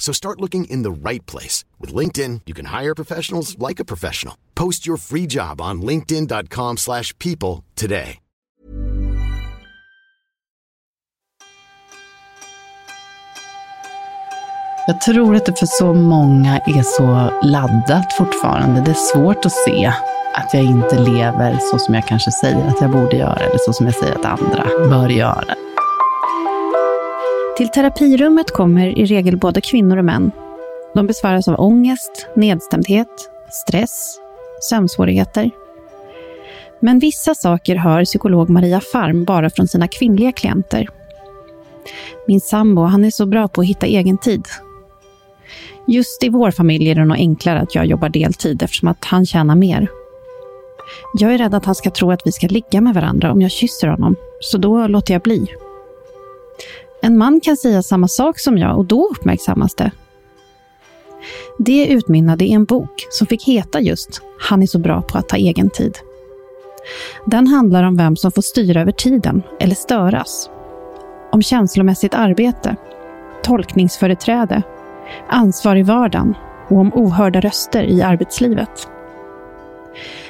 So start looking in the right place. With LinkedIn, you can hire professionals like a professional. Post your free job on linkedin.com slash people today. Jag tror att det för så många är så laddat fortfarande. Det är svårt att se att jag inte lever så som jag kanske säger att jag borde göra, eller så som jag säger att andra bör göra. Till terapirummet kommer i regel både kvinnor och män. De besväras av ångest, nedstämdhet, stress, sömnsvårigheter. Men vissa saker hör psykolog Maria Farm bara från sina kvinnliga klienter. Min sambo, han är så bra på att hitta egen tid. Just i vår familj är det nog enklare att jag jobbar deltid eftersom att han tjänar mer. Jag är rädd att han ska tro att vi ska ligga med varandra om jag kysser honom, så då låter jag bli. En man kan säga samma sak som jag och då uppmärksammas det. Det utmynnade i en bok som fick heta just Han är så bra på att ta egen tid. Den handlar om vem som får styra över tiden eller störas. Om känslomässigt arbete, tolkningsföreträde, ansvar i vardagen och om ohörda röster i arbetslivet.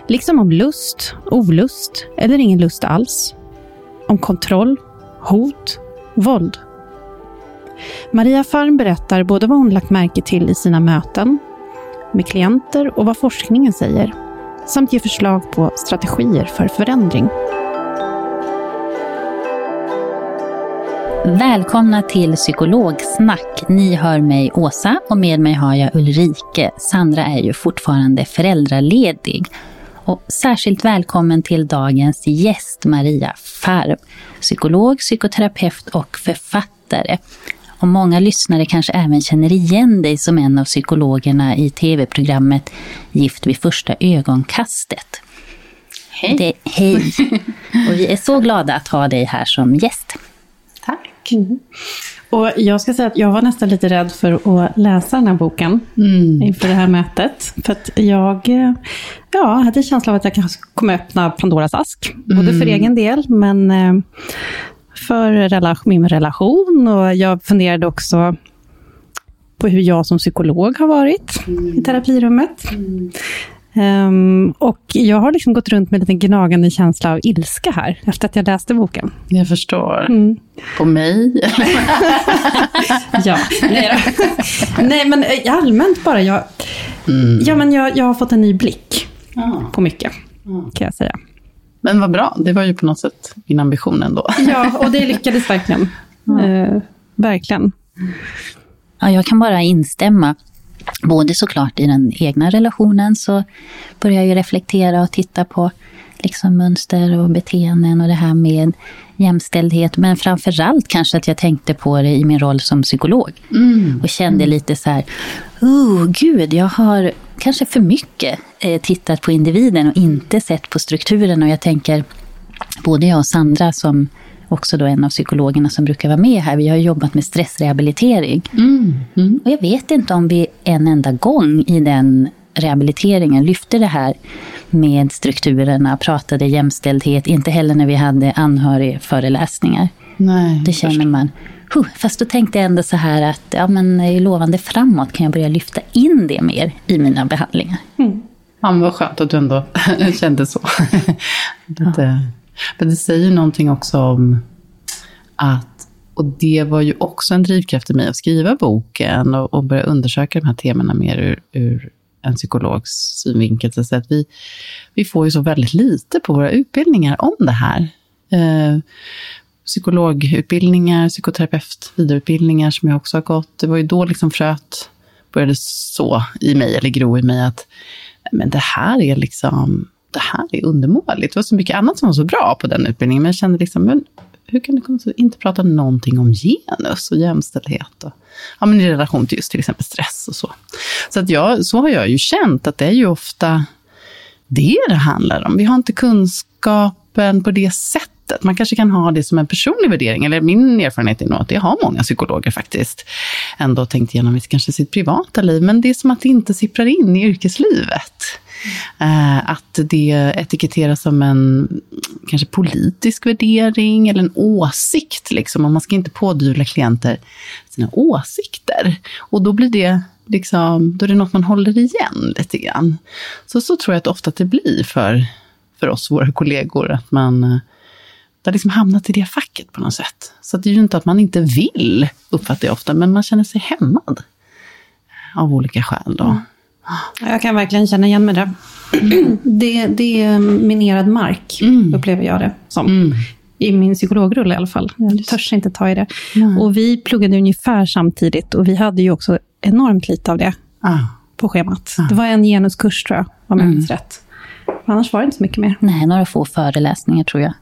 Liksom om lust, olust eller ingen lust alls. Om kontroll, hot, våld. Maria Farm berättar både vad hon lagt märke till i sina möten med klienter och vad forskningen säger, samt ger förslag på strategier för förändring. Välkomna till Psykologsnack. Ni hör mig Åsa och med mig har jag Ulrike. Sandra är ju fortfarande föräldraledig. Och särskilt välkommen till dagens gäst Maria Farm. Psykolog, psykoterapeut och författare. Och många lyssnare kanske även känner igen dig som en av psykologerna i tv-programmet Gift vid första ögonkastet. Hej! Det, hej! Och vi är så glada att ha dig här som gäst. Tack! Och jag ska säga att jag var nästan lite rädd för att läsa den här boken inför det här mötet. För att jag eh, ja, hade känslan av att jag kanske kommer öppna Pandoras ask. Både för egen del, men eh, för relation, min relation. Och jag funderade också på hur jag som psykolog har varit i terapirummet. Ehm, och jag har liksom gått runt med en liten gnagande känsla av ilska här, efter att jag läste boken. Jag förstår. Mm. På mig? Ja, nej, nej men eh, allmänt bara. Jag, ja, men jag, jag har fått en ny blick Ja. på mycket, kan jag säga. Men vad bra, det var ju på något sätt min ambition ändå. Ja, och det lyckades verkligen. Eh, verkligen. Ja, jag kan bara instämma. Både såklart i den egna relationen så börjar jag ju reflektera och titta på liksom mönster och beteenden och det här med jämställdhet. Men framförallt kanske att jag tänkte på det i min roll som psykolog. Och kände lite så här, oh gud, jag har kanske för mycket eh, tittat på individen och inte sett på strukturen. Och jag tänker, både jag och Sandra som också då en av psykologerna som brukar vara med här, vi har jobbat med stressrehabilitering. Och jag vet inte om vi en enda gång i den rehabiliteringen lyfte det här med strukturerna, pratade jämställdhet, inte heller när vi hade anhörigföreläsningar. Nej, Det känner man. Huh, fast då tänkte jag ändå så här att ja, men är lovande framåt kan jag börja lyfta in det mer i mina behandlingar. Ja, men vad skönt att du ändå kände så. det, men det säger någonting också om att, och det var ju också en drivkraft i mig att skriva boken och, och börja undersöka de här temana mer ur, ur en psykologs synvinkel. Så att vi, vi får ju så väldigt lite på våra utbildningar om det här. Eh, psykologutbildningar, psykoterapeut, vidareutbildningar som jag också har gått. Det var ju då liksom fröet började så i mig, eller gro i mig, att men det här är liksom, det här är undermåligt. Det var så mycket annat som var så bra på den utbildningen, men jag kände liksom, men hur kan det komma sig att inte prata någonting om genus och jämställdhet? Och, ja, men i relation till just till exempel stress och så. Så, att jag, så har jag ju känt att det är ju ofta det det handlar om. Vi har inte kunskapen på det sättet. Man kanske kan ha det som en personlig värdering, eller min erfarenhet är nog att det har många psykologer faktiskt ändå tänkt igenom i kanske sitt privata liv, men det är som att det inte sipprar in i yrkeslivet. Eh, att det etiketteras som en kanske politisk värdering eller en åsikt. Liksom. Och man ska inte pådyvla klienter sina åsikter. Och då blir det liksom, då är det något man håller igen lite grann. Så, så tror jag att ofta att det blir för, för oss, våra kollegor, att man eh, det har liksom hamnat i det facket på något sätt. Så det är ju inte att man inte vill, uppfattar jag ofta, men man känner sig hämmad. Av olika skäl då. Jag kan verkligen känna igen mig där. Det, det är minerad mark, upplever jag det som. I min psykologrulle i alla fall. Jag törs inte ta i det. Och vi pluggade ungefär samtidigt och vi hade ju också enormt lite av det Ah. på schemat. Det var en genuskurs tror jag, om jag minns rätt. Annars var det inte så mycket mer. Nej, några få föreläsningar tror jag.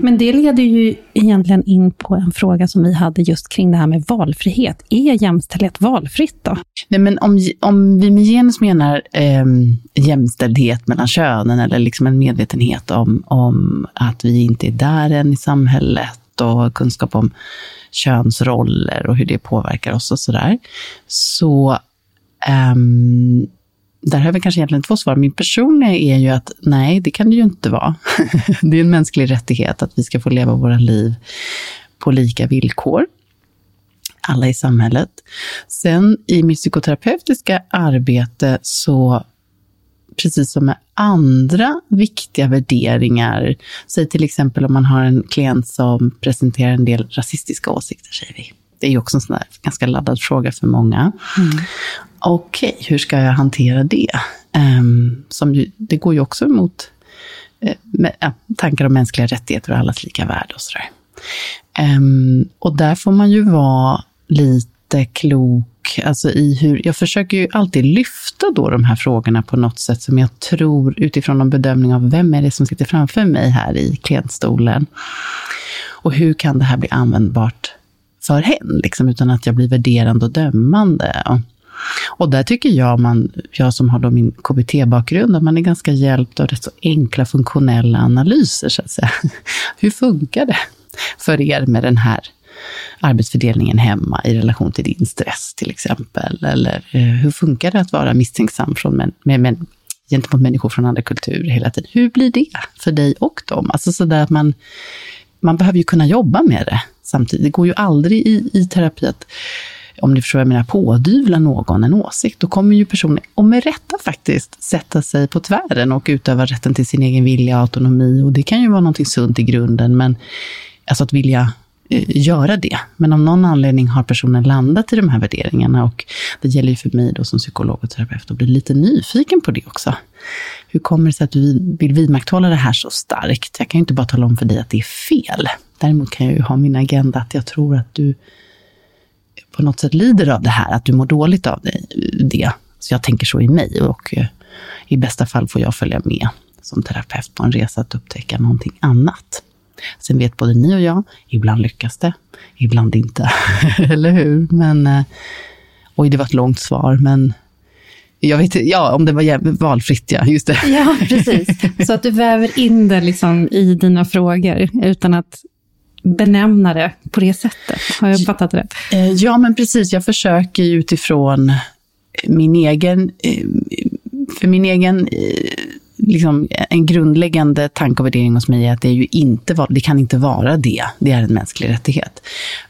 Men det leder ju egentligen in på en fråga som vi hade just kring det här med valfrihet. Är jämställdhet valfritt då? Nej, men om, om vi med genus menar eh, jämställdhet mellan könen eller liksom en medvetenhet om, om att vi inte är där än i samhället och kunskap om könsroller och hur det påverkar oss och sådär. Så ehm, där har vi kanske egentligen två svar. Min personliga är ju att nej, det kan det ju inte vara. det är en mänsklig rättighet att vi ska få leva våra liv på lika villkor alla i samhället. Sen i mitt psykoterapeutiska arbete så, precis som med andra viktiga värderingar, säg till exempel om man har en klient som presenterar en del rasistiska åsikter, säger vi. Det är ju också en sån där ganska laddad fråga för många. Mm. Okej, hur ska jag hantera det? Um, som ju, det går ju också emot uh, ja, tankar om mänskliga rättigheter och allas lika värde och sådär. Um, och där får man ju vara lite klok, alltså i hur, jag försöker ju alltid lyfta då de här frågorna på något sätt som jag tror utifrån en bedömning av vem är det som sitter framför mig här i klientstolen. Och hur kan det här bli användbart för hen, liksom, utan att jag blir värderande och dömande. Och, där tycker jag, man, jag som har då min KBT-bakgrund, att man är ganska hjälpt av rätt så enkla funktionella analyser, så att säga. Hur funkar det för er med den här arbetsfördelningen hemma i relation till din stress till exempel? Eller eh, hur funkar det att vara misstänksam från män, med, med, gentemot människor från andra kulturer hela tiden? Hur blir det för dig och dem? Alltså sådär att man, man behöver ju kunna jobba med det samtidigt. Det går ju aldrig i, i terapi att om ni förstår vad jag menar, pådyvla någon en åsikt, då kommer ju personen, och med rätta faktiskt, sätta sig på tvären och utöva rätten till sin egen vilja och autonomi. Och det kan ju vara någonting sunt i grunden, men alltså att vilja eh, göra det. Men av någon anledning har personen landat i de här värderingarna och det gäller ju för mig då som psykolog och terapeut att bli lite nyfiken på det också. Hur kommer det sig att du vill vidmakthålla det här så starkt? Jag kan ju inte bara tala om för dig att det är fel. Däremot kan jag ju ha min agenda att jag tror att du på något sätt lider av det här, att du mår dåligt av det. Så jag tänker så i mig och eh, i bästa fall får jag följa med som terapeut på en resa att upptäcka någonting annat. Sen vet både ni och jag, ibland lyckas det, ibland inte. Eller hur? Men, eh, oj, det var ett långt svar, men jag vet ja, om det var valfritt, ja, just det. Ja, precis. Så att du väver in det liksom i dina frågor utan att benämna det på det sättet. Har jag fattat rätt? Eh, Ja, men precis. Jag försöker utifrån min egen eh, för min egen, eh, liksom, en grundläggande tanke och värdering hos mig är att det, är ju inte, det kan inte vara det. Det är en mänsklig rättighet.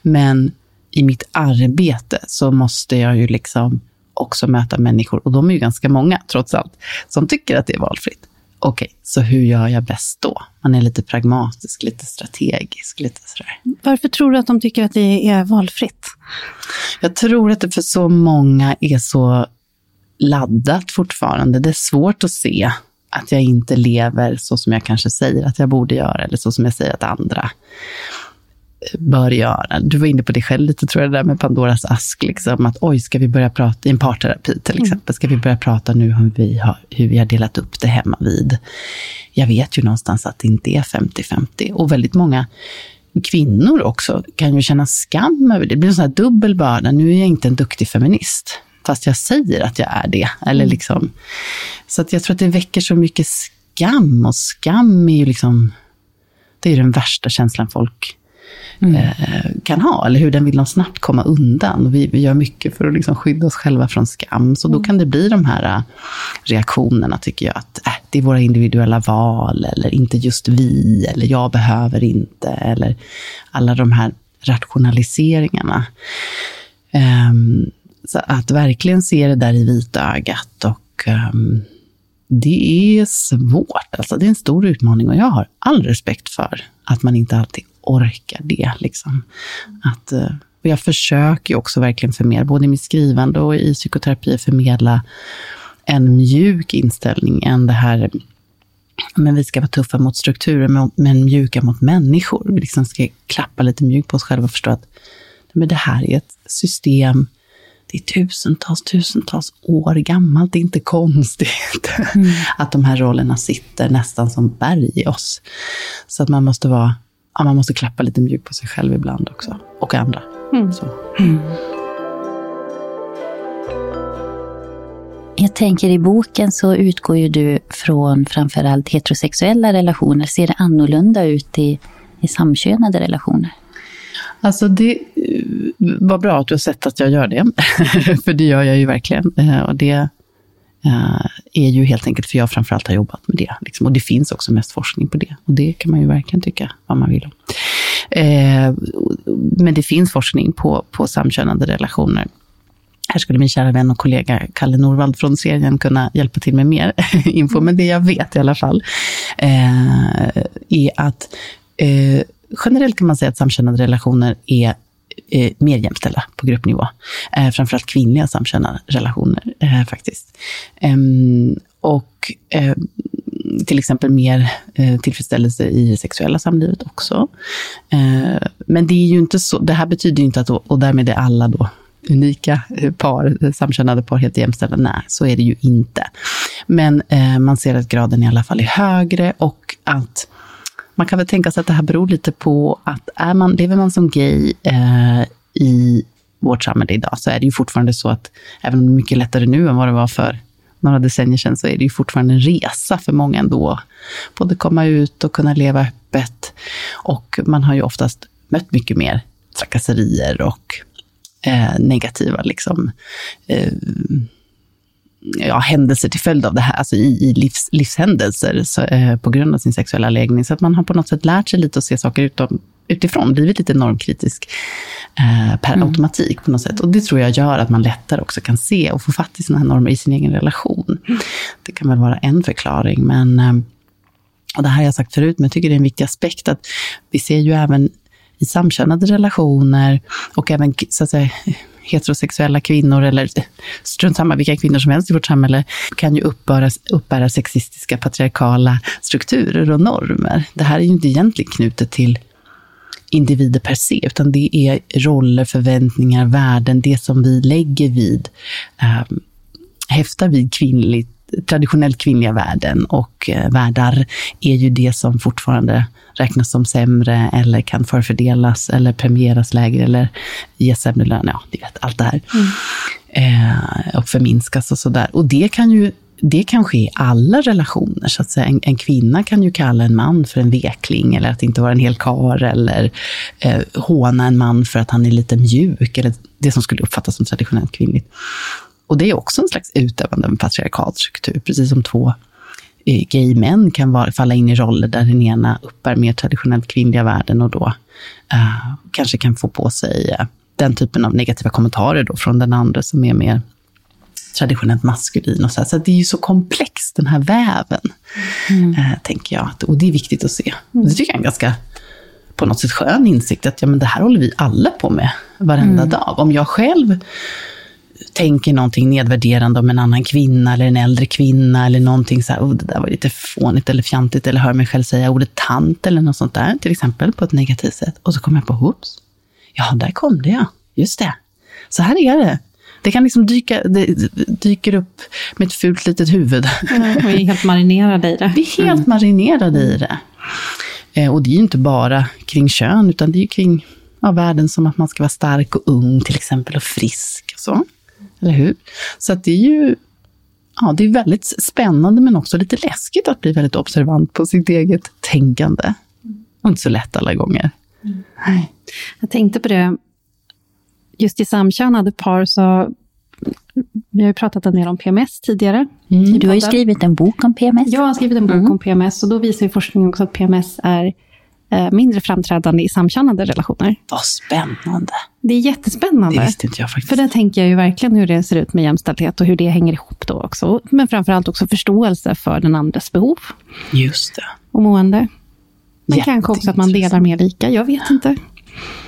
Men i mitt arbete så måste jag ju liksom också möta människor, och de är ju ganska många trots allt, som tycker att det är valfritt. Okej, okay, så hur gör jag bäst då? Man är lite pragmatisk, lite strategisk, lite sådär. Varför tror du att de tycker att det är valfritt? Jag tror att det för så många är så laddat fortfarande. Det är svårt att se att jag inte lever så som jag kanske säger att jag borde göra, eller så som jag säger att andra bör göra. Du var inne på det själv lite, tror jag, det där med Pandoras ask. Liksom, att oj, ska vi börja prata i en parterapi till mm. exempel, ska vi börja prata nu om hur vi har, hur vi har delat upp det hemma vid. Jag vet ju någonstans att det inte är 50-50. Och väldigt många kvinnor också kan ju känna skam över det. Det blir en sån här dubbel börda. Nu är jag inte en duktig feminist, fast jag säger att jag är det. Eller mm. liksom, så att jag tror att det väcker så mycket skam. Och skam är ju liksom, det är den värsta känslan folk mm. eh, kan ha, eller hur den vill de snabbt komma undan. Vi, vi gör mycket för att liksom skydda oss själva från skam, så då mm. kan det bli de här eh, reaktionerna, tycker jag, att äh, det är våra individuella val, eller inte just vi, eller jag behöver inte, eller alla de här rationaliseringarna. Um, så att verkligen se det där i vitögat och um, det är svårt. Alltså, det är en stor utmaning och jag har all respekt för att man inte alltid orkar det. Liksom. Att, eh, och jag försöker också verkligen förmedla, både i mitt skrivande och i psykoterapi, förmedla en mjuk inställning än det här men vi ska vara tuffa mot strukturer, men mjuka mot människor. Vi liksom ska klappa lite mjukt på oss själva och förstå att men det här är ett system, det är tusentals, tusentals år gammalt. Det är inte konstigt mm. att de här rollerna sitter nästan som berg i oss. Så att man måste vara ja, man måste klappa lite mjukt på sig själv ibland också. Och andra. Mm. Mm. Jag tänker i boken så utgår ju du från framförallt heterosexuella relationer. Ser det annorlunda ut i, i samkönade relationer? Alltså det eh, var bra att du har sett att jag gör det. för det gör jag ju verkligen. Eh, och det Eh, är ju helt enkelt för jag framförallt har jobbat med det. Liksom. Och det finns också mest forskning på det. Och det kan man ju verkligen tycka vad man vill om. Eh, men det finns forskning på, på samkönade relationer. Här skulle min kära vän och kollega Kalle Norvald från serien kunna hjälpa till med mer info. Men det jag vet i alla fall eh, är att eh, generellt kan man säga att samkönade relationer är eh, mer jämställda på gruppnivå. Eh, framförallt kvinnliga samkönade relationer eh, faktiskt. Och eh, till exempel mer eh, tillfredsställelse i sexuella samlivet också. Eh, men det är ju inte så, det här betyder ju inte att, och därmed är alla då unika eh, par, samkönade par helt jämställda. Nej, så är det ju inte. Men eh, man ser att graden i alla fall är högre och att man kan väl tänka sig att det här beror lite på att är man, lever man som gay eh, i vårt samhälle idag, så är det ju fortfarande så att, även om det är mycket lättare nu än vad det var för några decennier sedan, så är det ju fortfarande en resa för många ändå. Både komma ut och kunna leva öppet. Och man har ju oftast mött mycket mer trakasserier och eh, negativa liksom, eh, ja, händelser till följd av det här, alltså i, i livs, livshändelser så, eh, på grund av sin sexuella läggning. Så att man har på något sätt lärt sig lite att se saker utom, utifrån, blivit lite normkritisk eh, per mm. automatik på något sätt. Och det tror jag gör att man lättare också kan se och få fatt i här normer i sin egen relation. Det kan väl vara en förklaring, men eh, och det här har jag sagt förut, men jag tycker det är en viktig aspekt att vi ser ju även i samkönade relationer och även så att säga, heterosexuella kvinnor, eller strunt samma vilka kvinnor som helst i vårt samhälle, kan ju uppbära, uppbära sexistiska patriarkala strukturer och normer. Det här är ju inte egentligen knutet till individer per se, utan det är roller, förväntningar, värden, det som vi lägger vid, eh, häftar vid kvinnligt traditionellt kvinnliga värden och eh, världar är ju det som fortfarande räknas som sämre eller kan förfördelas eller premieras lägre eller ges sämre lön. Ja, du vet, allt det här. Mm. Eh, och förminskas och sådär. Och det kan ju det kan ske i alla relationer. Så att säga. En, en, kvinna kan ju kalla en man för en vekling eller att inte vara en hel kar eller eh, håna en man för att han är lite mjuk eller det som skulle uppfattas som traditionellt kvinnligt. Och det är också en slags utövande av en patriarkal struktur, precis som två eh, gay män kan vara, falla in i roller där den ena uppbär mer traditionellt kvinnliga värden och då uh, kanske kan få på sig uh, den typen av negativa kommentarer då från den andra som är mer traditionellt maskulin. Och så här. så det är ju så komplext, den här väven, mm. uh, tänker jag. Och det är viktigt att se. Mm. Det tycker jag är en ganska på något sätt skön insikt att ja, men det här håller vi alla på med varenda mm. dag. Om jag själv tänker någonting nedvärderande om en annan kvinna eller en äldre kvinna eller någonting så här, oh, det där var lite fånigt eller fjantigt eller hör mig själv säga ordet tant eller något sånt där till exempel på ett negativt sätt. Och så kommer jag på, hoops, ja, där kom det ja, just det. Så här är det. Det kan liksom dyka, det dyker upp med ett fult litet huvud. Mm, och är helt marinerade i det. Vi är helt mm. marinerade i det. Eh, och det är ju inte bara kring kön, utan det är ju kring ja, värden som att man ska vara stark och ung till exempel, och frisk och så. Eller hur? Så att det är ju ja, det är väldigt spännande men också lite läskigt att bli väldigt observant på sitt eget tänkande. Och inte så lätt alla gånger. Mm. Jag tänkte på det, just i samkönade par så vi har ju pratat en del om PMS tidigare. Mm. Du har ju skrivit en bok om PMS. Jag har skrivit en bok mm. om PMS och då visar ju forskningen också att PMS är mindre framträdande i samkönade relationer. Vad spännande! Det är jättespännande. Det visste inte jag faktiskt. För där tänker jag ju verkligen hur det ser ut med jämställdhet och hur det hänger ihop då också. Men framförallt också förståelse för den andres behov. Just det. Och mående. Men kanske också att man delar mer lika, jag vet inte.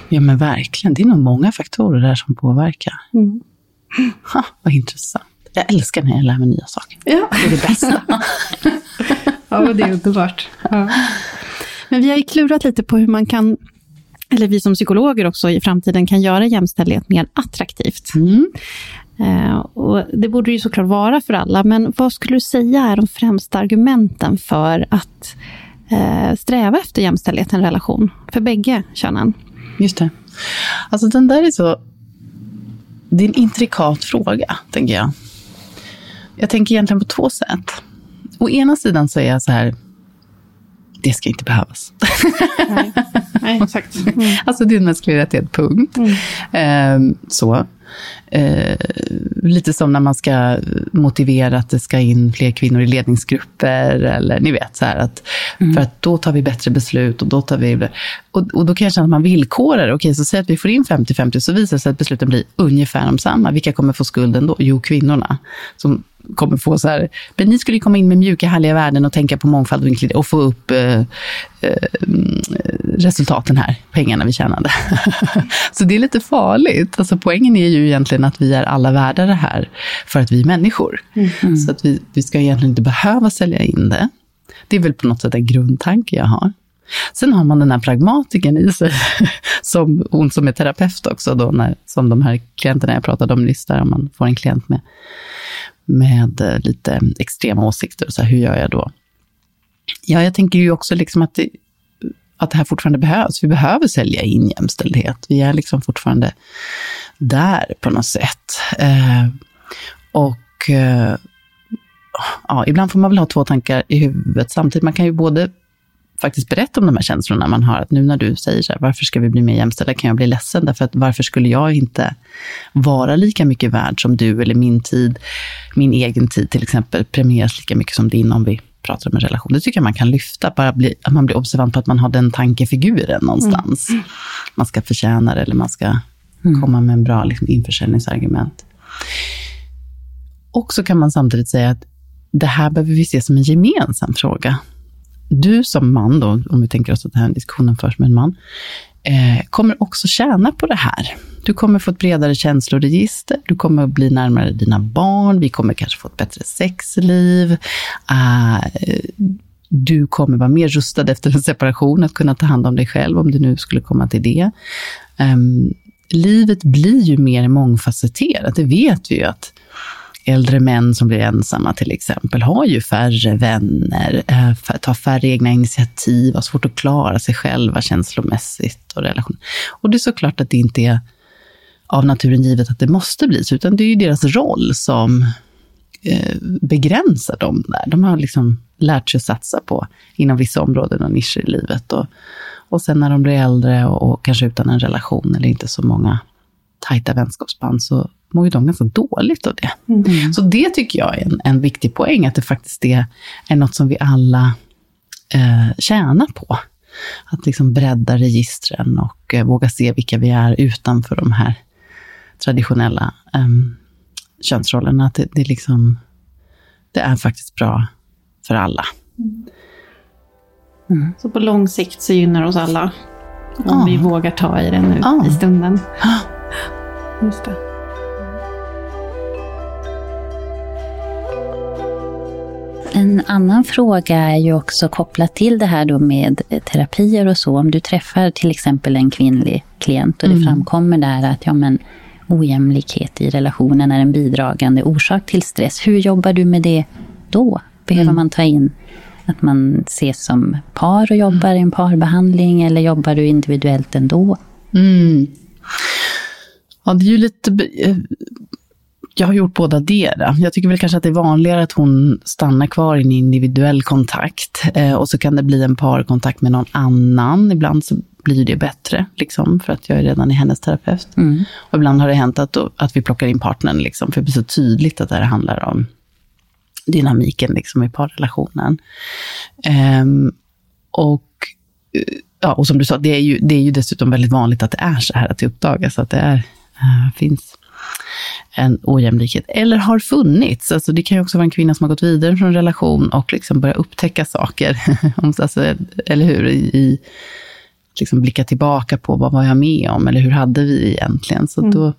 Ja men verkligen, det är nog många faktorer där som påverkar. Mm. Ha, vad intressant. Jag älskar när jag lär mig nya saker. Ja. Det är det bästa. ja, det är underbart. Ja. Men vi har ju klurat lite på hur man kan, eller vi som psykologer också i framtiden kan göra jämställdhet mer attraktivt. Mm. Uh, och det borde ju såklart vara för alla, men vad skulle du säga är de främsta argumenten för att uh, sträva efter jämställdhet i en relation? För bägge könen. Just det. Alltså den där är så det är en intrikat fråga, tänker jag. Jag tänker egentligen på två sätt. Å ena sidan så är jag så här, det ska inte behövas. Nej, Nej exakt. Mm. Alltså det är en mänsklig rättighet, punkt. Mm. Eh, så. Eh, lite som när man ska motivera att det ska in fler kvinnor i ledningsgrupper, eller ni vet, så här att, mm. för att då tar vi bättre beslut och då tar vi... Och, och då kan jag känna att man villkorar, okej, så säg att vi får in 50-50, så visar det sig att besluten blir ungefär de samma. Vilka kommer få skulden då? Jo, kvinnorna. Som kommer få så här, men ni skulle ju komma in med mjuka, härliga värden och tänka på mångfald och, och få upp eh, eh, resultaten här, pengarna vi tjänade. så det är lite farligt. Alltså poängen är ju egentligen att vi är alla värda det här för att vi är människor. Mm. Så att vi, vi ska egentligen inte behöva sälja in det. Det är väl på något sätt en grundtanke jag har. Sen har man den här pragmatiken i sig, som hon som är terapeut också, då, när, som de här klienterna jag pratade om nyss, där om man får en klient med, med eh, lite extrema åsikter, och så här, hur gör jag då? Ja, jag tänker ju också liksom att det, att det här fortfarande behövs. Vi behöver sälja in jämställdhet. Vi är liksom fortfarande där på något sätt. Eh, och eh, ja, ibland får man väl ha två tankar i huvudet samtidigt. Man kan ju både faktiskt berätta om de här känslorna man har. Att nu när du säger så här, varför ska vi bli mer jämställda, kan jag bli ledsen. Därför att varför skulle jag inte vara lika mycket värd som du eller min tid, min egen tid till exempel, premieras lika mycket som din om vi pratar om en relation. Det tycker jag man kan lyfta, bara bli, att man blir observant på att man har den tankefiguren någonstans. Mm. Man ska förtjäna det eller man ska mm. komma med en bra liksom, införsäljningsargument. Och så kan man samtidigt säga att det här behöver vi se som en gemensam fråga du som man, då, om vi tänker oss att den här diskussionen förs med en man, eh, kommer också tjäna på det här. Du kommer få ett bredare känsloregister, du kommer bli närmare dina barn, vi kommer kanske få ett bättre sexliv. Uh, du kommer vara mer rustad efter en separation att kunna ta hand om dig själv, om du nu skulle komma till det. Um, livet blir ju mer mångfacetterat, det vet vi ju att äldre män som blir ensamma till exempel har ju färre vänner, eh, tar färre egna initiativ, har svårt att klara sig själva känslomässigt och relation. Och det är såklart att det inte är av naturen givet att det måste bli så, utan det är ju deras roll som eh, begränsar dem där. De har liksom lärt sig att satsa på inom vissa områden och nischer i livet. Och, och sen när de blir äldre och, och kanske utan en relation eller inte så många tajta vänskapsband så mår ju de ganska dåligt av det. Mm. Så det tycker jag är en, en viktig poäng, att det faktiskt är, är något som vi alla eh, tjänar på. Att liksom bredda registren och eh, våga se vilka vi är utanför de här traditionella eh, könsrollerna. Att det, det, liksom, det är faktiskt bra för alla. Mm. Så på lång sikt så gynnar oss alla. Om ja. vi vågar ta i det nu ja. i stunden. Just det. En annan fråga är ju också kopplat till det här då med terapier och så. Om du träffar till exempel en kvinnlig klient och det mm. framkommer där att ja, men, ojämlikhet i relationen är en bidragande orsak till stress. Hur jobbar du med det då? Behöver mm. man ta in att man ses som par och jobbar i en parbehandling eller jobbar du individuellt ändå? Mm. Ja, det är ju lite jag har gjort båda dera. Jag tycker väl kanske att det är vanligare att hon stannar kvar i en individuell kontakt eh, och så kan det bli en parkontakt med någon annan. Ibland så blir det bättre, liksom, för att jag är redan i hennes terapeut. Mm. Och ibland har det hänt att, att vi plockar in partnern, liksom, för det blir så tydligt att det här handlar om dynamiken liksom, i parrelationen. Um, och, eh, ja, och som du sa, det är, ju, det är ju dessutom väldigt vanligt att det är så här, att det uppdagas att det är, uh, finns en ojämlikhet, eller har funnits. Alltså det kan ju också vara en kvinna som har gått vidare från en relation och liksom börjat upptäcka saker, alltså, eller hur, i, i liksom blicka tillbaka på vad var jag med om, eller hur hade vi egentligen? Så mm. då,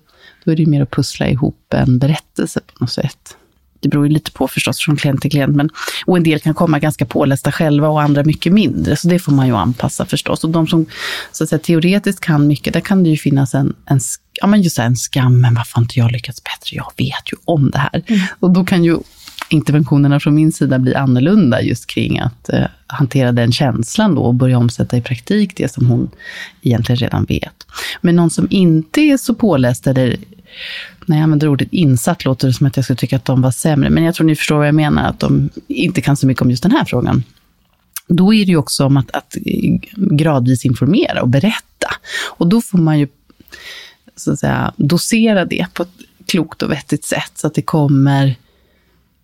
då är det mer att pussla ihop en berättelse på något sätt. Det beror ju lite på förstås från klient till klient, men, och en del kan komma ganska pålästa själva och andra mycket mindre, så det får man ju anpassa förstås. Och de som så att säga, teoretiskt kan mycket, där kan det ju finnas en, en, ja, men just en skam, men varför har inte jag lyckats bättre? Jag vet ju om det här. Mm. Och då kan ju interventionerna från min sida bli annorlunda just kring att eh, hantera den känslan då och börja omsätta i praktik det som hon egentligen redan vet. Men någon som inte är så påläst eller när jag använder ordet insatt låter det som att jag skulle tycka att de var sämre, men jag tror ni förstår vad jag menar, att de inte kan så mycket om just den här frågan. Då är det ju också om att, att gradvis informera och berätta. Och då får man ju så att säga, dosera det på ett klokt och vettigt sätt, så att det kommer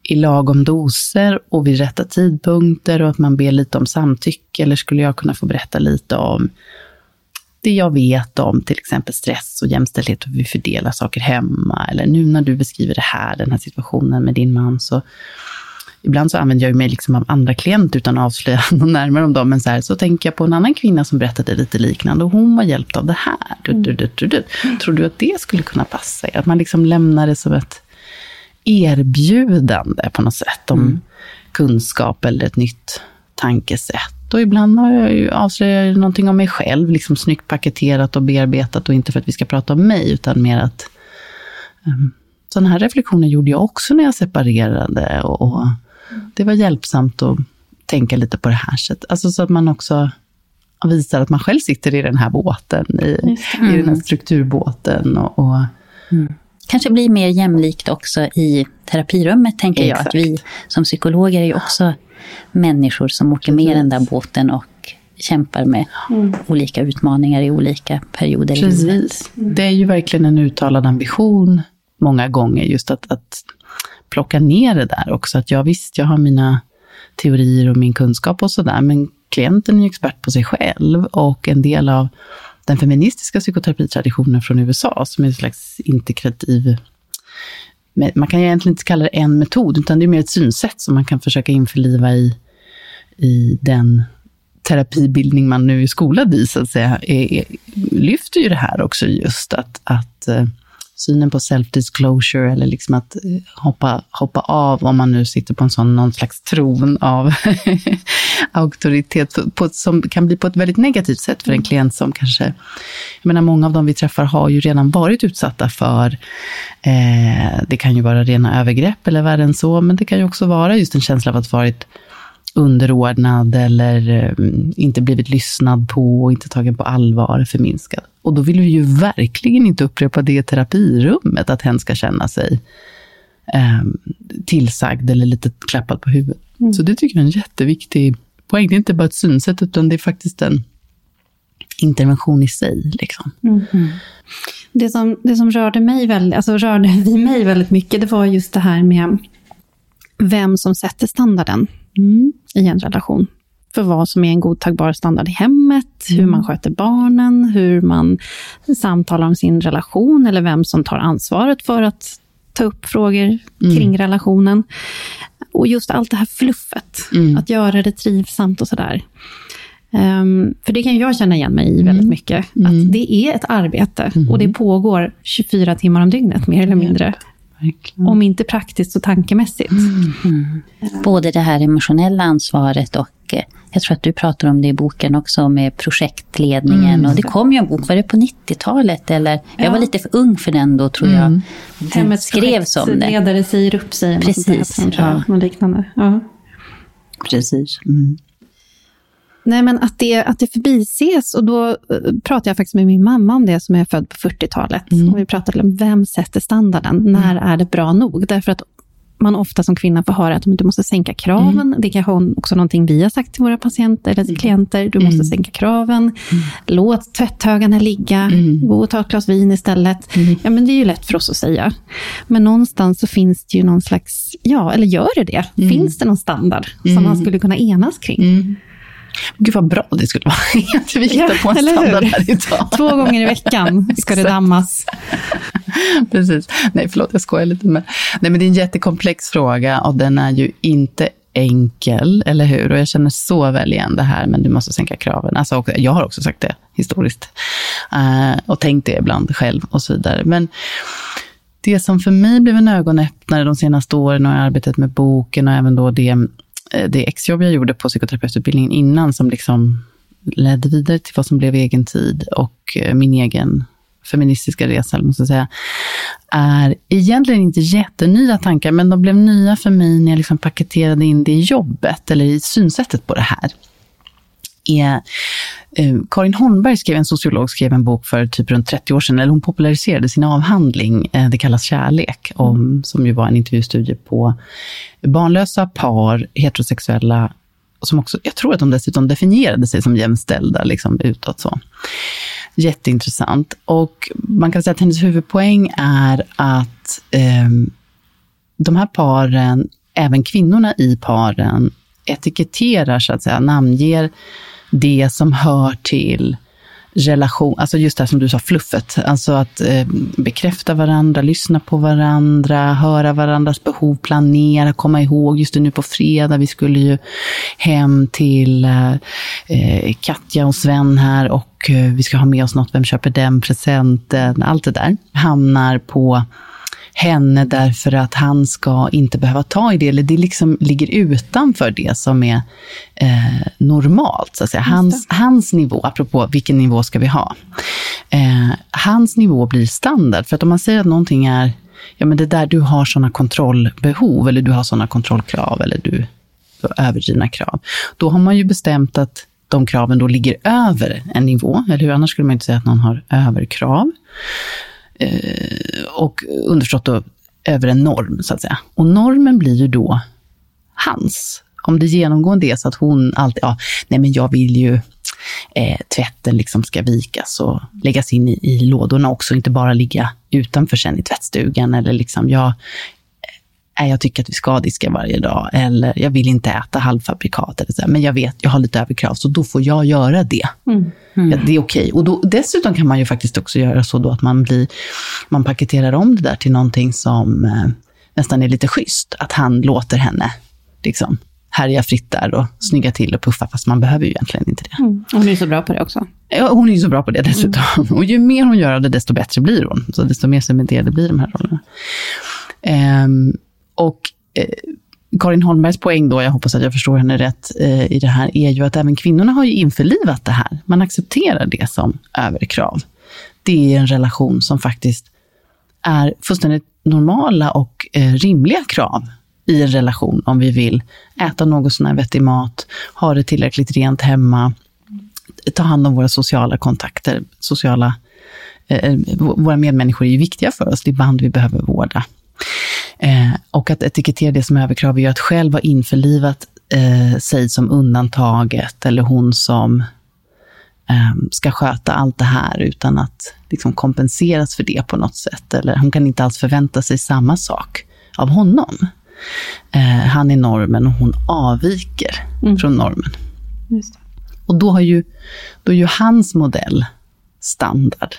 i lagom doser och vid rätta tidpunkter och att man ber lite om samtycke, eller skulle jag kunna få berätta lite om det jag vet om till exempel stress och jämställdhet och hur vi fördelar saker hemma. Eller nu när du beskriver det här, den här situationen med din man, så ibland så använder jag mig liksom av andra klienter utan att avslöja något närmare om dem. Men så, här, så tänker jag på en annan kvinna som berättade lite liknande och hon var hjälpt av det här. Du, du, du, du, du. Tror du att det skulle kunna passa er? Att man liksom lämnar det som ett erbjudande på något sätt om mm. kunskap eller ett nytt tankesätt. Och ibland har jag ju avslöjat någonting om mig själv, liksom snyggt paketerat och bearbetat och inte för att vi ska prata om mig, utan mer att um, sådana här reflektioner gjorde jag också när jag separerade och, och det var hjälpsamt att tänka lite på det här sättet. Alltså så att man också visar att man själv sitter i den här båten, i, mm. i den här strukturbåten. Och, och mm. Kanske blir mer jämlikt också i terapirummet, tänker Exakt. jag. Att vi som psykologer är ju också människor som åker med den där båten och kämpar med mm. olika utmaningar i olika perioder Precis. i livet. Mm. Det är ju verkligen en uttalad ambition många gånger, just att, att plocka ner det där också. Att jag visst, jag har mina teorier och min kunskap och sådär, men klienten är ju expert på sig själv och en del av den feministiska psykoterapitraditionen från USA, som är en slags integrativ man kan egentligen inte kalla det en metod, utan det är mer ett synsätt som man kan försöka införliva i, i den terapibildning man nu är skolad i, så att säga, är, är, lyfter ju det här också just att, att eh, synen på self-disclosure, eller liksom att uh, hoppa, hoppa av, om man nu sitter på en sån, någon slags tron av auktoritet, på, som kan bli på ett väldigt negativt sätt för en klient som kanske, jag menar många av dem vi träffar har ju redan varit utsatta för, eh, det kan ju vara rena övergrepp eller värre än så, men det kan ju också vara just en känsla av att varit underordnad eller um, inte blivit lyssnad på och inte tagen på allvar, förminskad. Och då vill vi ju verkligen inte upprepa det i terapirummet, att hen ska känna sig um, tillsagd eller lite klappad på huvudet. Mm. Så det tycker jag är en jätteviktig poäng. Det är inte bara ett synsätt, utan det är faktiskt en intervention i sig. Liksom. Mm. Det som, det som rörde, mig väldigt, alltså rörde mig väldigt mycket, det var just det här med vem som sätter standarden mm. i en relation. För vad som är en godtagbar standard i hemmet, mm. hur man sköter barnen, hur man samtalar om sin relation, eller vem som tar ansvaret för att ta upp frågor mm. kring relationen. Och just allt det här fluffet, mm. att göra det trivsamt och sådär. Um, för det kan jag känna igen mig i väldigt mm. mycket. Att mm. det är ett arbete mm. och det pågår 24 timmar om dygnet, mer eller mindre. Verkligen. Om inte praktiskt så tankemässigt. Mm. Både det här emotionella ansvaret och eh, jag tror att du pratar om det i boken också med projektledningen. Mm. Och det kom ju en bok, var det på 90-talet? Eller, ja. Jag var lite för ung för den då tror jag. Mm. Hemmets skrevs om det. ledare säger upp sig. Precis. Sånt där, ja. liknande. Ja. Precis. Mm. Nej, men att det, att det förbises. Och då uh, pratade jag faktiskt med min mamma om det, som är född på 40-talet. Mm. Och vi pratade om vem sätter standarden? Mm. När är det bra nog? Därför att man ofta som kvinna får höra att du måste sänka kraven. Mm. Det är kanske också någonting vi har sagt till våra patienter eller mm. klienter. Du måste mm. sänka kraven. Mm. Låt tvätthögarna ligga. Mm. Gå och ta ett glas vin istället. Mm. Ja, men det är ju lätt för oss att säga. Men någonstans så finns det ju någon slags, ja, eller gör det det? Finns det någon standard som man skulle kunna enas kring? Gud vad bra det skulle vara. vi hittar ja, på en standard här idag. Två gånger i veckan ska det dammas. Precis. Nej, förlåt, jag skojar lite. Men, nej, men det är en jättekomplex fråga och den är ju inte enkel, eller hur? Och jag känner så väl igen det här, men du måste sänka kraven. Alltså, jag har också sagt det historiskt. Uh, och tänkt det ibland själv och så vidare. Men det som för mig blev en ögonöppnare de senaste åren och arbetat med boken och även då det Eh, det exjobb jag gjorde på psykoterapeututbildningen innan som liksom ledde vidare till vad som blev egen tid och eh, min egen feministiska resa, måste jag säga, är egentligen inte jättenya tankar, men de blev nya för mig när jag liksom paketerade in det i jobbet, eller i synsättet på det här är eh, Karin Holmberg, skrev, en sociolog, skrev en bok för typ runt 30 år sedan, eller hon populariserade sin avhandling, eh, det kallas Kärlek, om, som ju var en intervjustudie på barnlösa par, heterosexuella, som också, jag tror att de dessutom definierade sig som jämställda liksom, utåt. Så. Jätteintressant. Och man kan säga att hennes huvudpoäng är att eh, de här paren, även kvinnorna i paren, etiketterar, så att säga, namnger det som hör till relation, alltså just det här som du sa, fluffet. Alltså att eh, bekräfta varandra, lyssna på varandra, höra varandras behov, planera, komma ihåg. Just det, nu på fredag, vi skulle ju hem till eh, eh Katja och Sven här och eh, vi ska ha med oss något, vem köper den presenten? Allt det där hamnar på henne därför att han ska inte behöva ta i det, eller det liksom ligger utanför det som är eh, normalt. Så att säga. Hans, hans nivå, apropå vilken nivå ska vi ha? Eh, hans nivå blir standard, för att om man säger att någonting är, ja men det där du har sådana kontrollbehov, eller du har sådana kontrollkrav, eller du har överdrivna krav, då har man ju bestämt att de kraven då ligger över en nivå, eller hur? Annars skulle man inte säga att någon har överkrav. Eh, och underförstått då över en norm, så att säga. Och normen blir ju då hans. Om det genomgående är så att hon alltid, ja, nej men jag vill ju eh, tvätten liksom ska vikas och läggas in i, i lådorna också, inte bara ligga utanför sen i tvättstugan eller liksom, jag, eh, jag tycker att vi ska diska varje dag, eller jag vill inte äta halvfabrikat, eller så men jag vet, jag har lite överkrav, så då får jag göra det. Mm. Mm. Ja, det är okej. Okay. Och dessutom kan man ju faktiskt också göra så då att man, blir, man paketerar om det där till någonting som eh, nästan är lite schysst. Att han låter henne liksom, härja fritt där och snygga till och puffa, fast man behöver ju egentligen inte det. Mm. Hon är ju så bra på det också. Ja, hon är ju så bra på det dessutom. Mm. Och ju mer hon gör av det, desto bättre blir hon. Så desto mer cementerade blir de här rollerna. Um, och eh, Karin Holmbergs poäng då, jag hoppas att jag förstår henne rätt eh, i det här, är ju att även kvinnorna har ju införlivat det här. Man accepterar det som överkrav. Det är en relation som faktiskt är fullständigt normala och eh, rimliga krav i en relation om vi vill äta något sån här vettig mat, ha det tillräckligt rent hemma, ta hand om våra sociala kontakter. Sociala, eh, eh våra medmänniskor är ju viktiga för oss, det är band vi behöver vårda. Eh, och att etikettera det som överkrav är ju att själv ha införlivat eh, sig som undantaget eller hon som eh, ska sköta allt det här utan att liksom, kompenseras för det på något sätt. Eller hon kan inte alls förvänta sig samma sak av honom. Eh, han är normen och hon avviker mm. från normen. Och då, har ju, då är ju hans modell standard.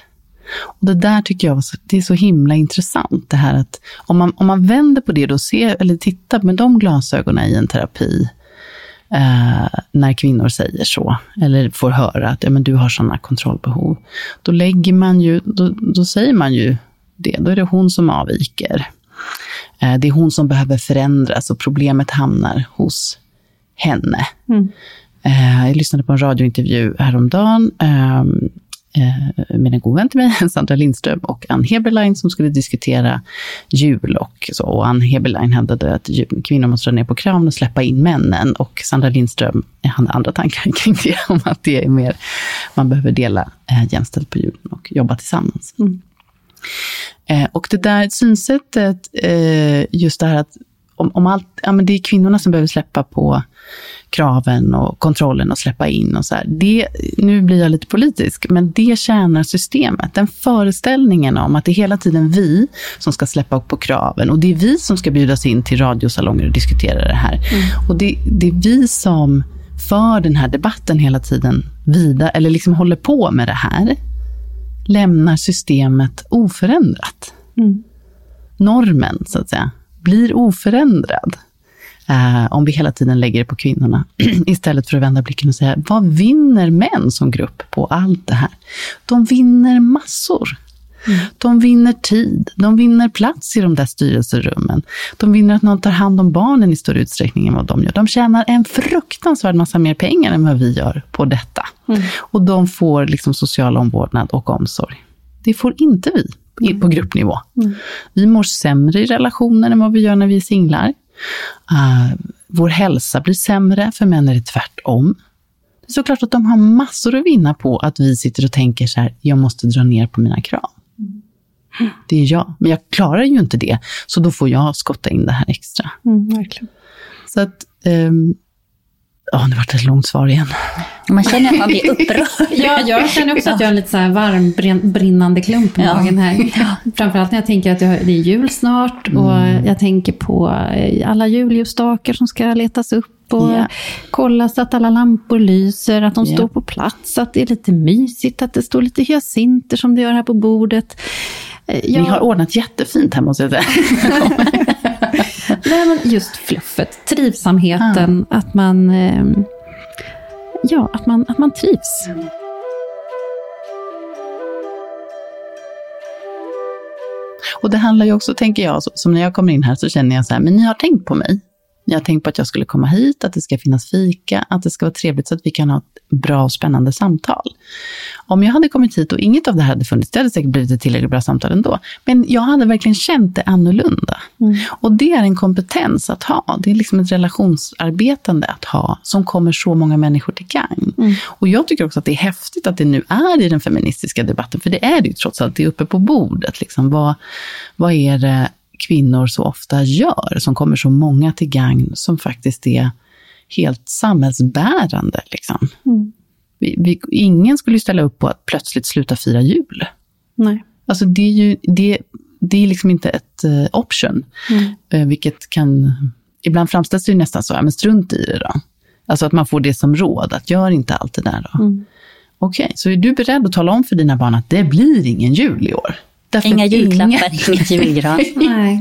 Och det där tycker jag det är så himla intressant. Det här att om man, om man vänder på det och ser, eller tittar med de glasögonen i en terapi, eh, när kvinnor säger så, eller får höra att ja, men du har sådana kontrollbehov, då lägger man ju, då, då säger man ju det. Då är det hon som avviker. Eh, det är hon som behöver förändras och problemet hamnar hos henne. Mm. Eh, jag lyssnade på en radiointervju häromdagen ehm, eh, Eh, med en god vän till mig, Sandra Lindström och Ann Heberlein som skulle diskutera jul och så. Och Ann Heberlein hävdade att kvinnor måste dra ner på kraven och släppa in männen. Och Sandra Lindström eh, hade andra tankar kring det, om att det är mer, man behöver dela eh, jämställt på julen och jobba tillsammans. Mm. Eh, och det där synsättet, eh, just det här att om, om allt, ja, men det är kvinnorna som behöver släppa på kraven och kontrollen och släppa in och så här. Det, nu blir jag lite politisk, men det tjänar systemet. Den föreställningen om att det är hela tiden vi som ska släppa upp på kraven och det är vi som ska bjudas in till radiosalonger och diskutera det här. Mm. Och det, det är vi som för den här debatten hela tiden vidare, eller liksom håller på med det här, lämnar systemet oförändrat. Mm. Normen, så att säga, blir oförändrad. Eh, om vi hela tiden lägger det på kvinnorna. Istället för att vända blicken och säga, vad vinner män som grupp på allt det här? De vinner massor. Mm. De vinner tid, de vinner plats i de där styrelserummen. De vinner att någon tar hand om barnen i större utsträckning än vad de gör. De tjänar en fruktansvärd massa mer pengar än vad vi gör på detta. Mm. Och de får liksom social omvårdnad och omsorg. Det får inte vi på gruppnivå. Mm. Vi mår sämre i relationer än vad vi gör när vi är singlar. Uh, vår hälsa blir sämre, för män är det tvärtom. Det är såklart att de har massor att vinna på att vi sitter och tänker så här, jag måste dra ner på mina krav. Mm. Det är jag, men jag klarar ju inte det, så då får jag skotta in det här extra. Mm, verkligen. Så att, um, Ja, det var ett långt svar igen. Man känner att man blir upprörd. ja, jag känner också att jag har en lite så här varm, brinnande klump i ja. magen här. Framförallt när jag tänker att det är jul snart och mm. jag tänker på eh, alla julljusstakar som ska letas upp och yeah. kolla så att alla lampor lyser, att de yeah. står på plats, att det är lite mysigt, att det står lite hyacinter som det gör här på bordet. Eh, jag... Ni har ordnat jättefint här måste jag säga. Nej, men just fluffet, trivsamheten, ja. att man... Ehm, ja, att man, att man trivs. Och det handlar ju också, tänker jag, som när jag kommer in här så känner jag så här, men ni har tänkt på mig. Jag har tänkt på att jag skulle komma hit, att det ska finnas fika, att det ska vara trevligt så att vi kan ha ett bra och spännande samtal. Om jag hade kommit hit och inget av det här hade funnits, det hade säkert blivit ett tillräckligt bra samtal ändå. Men jag hade verkligen känt det annorlunda. Mm. Och det är en kompetens att ha. Det är liksom ett relationsarbetande att ha, som kommer så många människor till gagn. Mm. Och jag tycker också att det är häftigt att det nu är i den feministiska debatten, för det är det ju trots allt, det är uppe på bordet. Liksom. Vad, vad är det kvinnor så ofta gör, som kommer så många till gagn, som faktiskt är helt samhällsbärande. Liksom. Mm. Vi, vi, ingen skulle ställa upp på att plötsligt sluta fira jul. Nej. Alltså det är ju det, det är liksom inte ett uh, option, mm. uh, vilket kan... Ibland framställs det ju nästan så, ja, men strunt i det då. Alltså att man får det som råd, att gör inte allt det där då. Mm. Okej, okay, så är du beredd att tala om för dina barn att det blir ingen jul i år? Därför Inga julklappar, ingen julgran.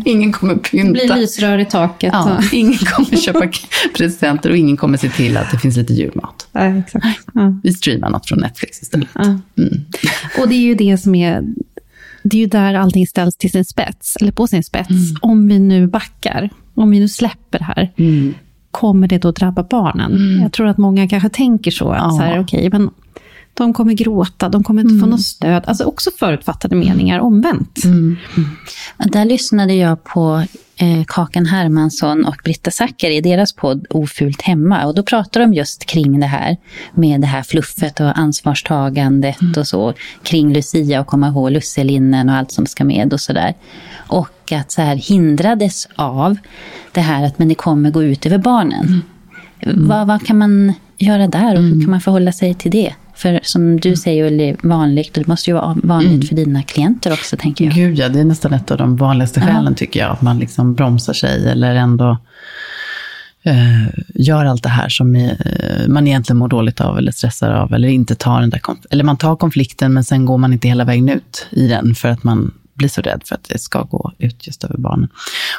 ingen kommer pynta. Det blir lysrör i taket. Ja, ingen kommer köpa presenter och ingen kommer se till att det finns lite julmat. Ja, exakt. Ja. Vi streamar något från Netflix istället. Ja. Mm. Och det är ju det som är det är ju där allting ställs till sin spets, eller på sin spets. Mm. Om vi nu backar, om vi nu släpper det här, mm. kommer det då drabba barnen? Mm. Jag tror att många kanske tänker så, att ja. så här, okay, men de kommer gråta, de kommer inte mm. få något stöd. Alltså också förutfattade meningar omvänt. Mm. Mm. Där lyssnade jag på eh, Kakan Hermansson och Britta Zacker i deras podd Ofult hemma. Och då pratar de just kring det här med det här fluffet och ansvarstagandet mm. och så. Kring Lucia och komma ihåg lusselinnen och allt som ska med och sådär. Och att så här hindrades av det här att men det kommer gå ut över barnen. Mm. Vad, vad kan man göra där och hur kan man förhålla sig till det? För som du säger, det är vanligt, och det måste ju vara vanligt mm. för dina klienter också, tänker jag. Gud ja, det är nästan ett av de vanligaste skälen, ja. tycker jag. Att man liksom bromsar sig eller ändå eh, gör allt det här som eh, man egentligen mår dåligt av eller stressar av, eller inte tar den där eller man tar konflikten, men sen går man inte hela vägen ut i den, för att man blir så rädd för att det ska gå ut just över barnen.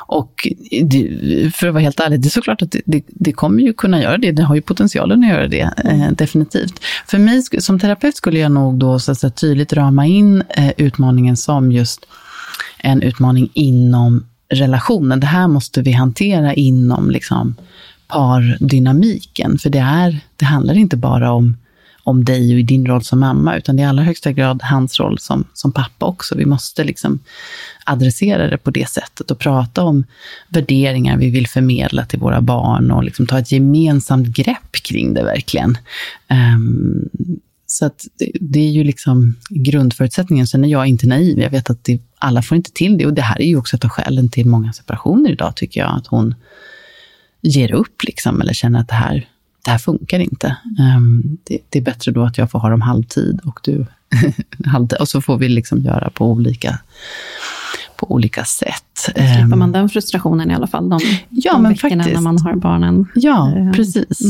Och det, för att vara helt ärlig, det är såklart att det, det, det, kommer ju kunna göra det. Det har ju potentialen att göra det, eh, definitivt. För mig som terapeut skulle jag nog då så att säga, tydligt rama in eh, utmaningen som just en utmaning inom relationen. Det här måste vi hantera inom liksom, pardynamiken. För det, är, det handlar inte bara om om dig och i din roll som mamma, utan det är i allra högsta grad hans roll som, som pappa också. Vi måste liksom adressera det på det sättet och prata om värderingar vi vill förmedla till våra barn och liksom ta ett gemensamt grepp kring det verkligen. Um, så att det, det, är ju liksom grundförutsättningen. Sen är jag inte naiv. Jag vet att det, alla får inte till det. Och det här är ju också ett av skälen till många separationer idag, tycker jag. Att hon ger upp liksom, eller känner att det här det här funkar inte. Um, det, det, är bättre då att jag får ha dem halvtid och du halvtid. Och så får vi liksom göra på olika, på olika sätt. Slipper um, man den frustrationen i alla fall, de, ja, de men veckorna faktiskt. när man har barnen. Ja, uh, precis.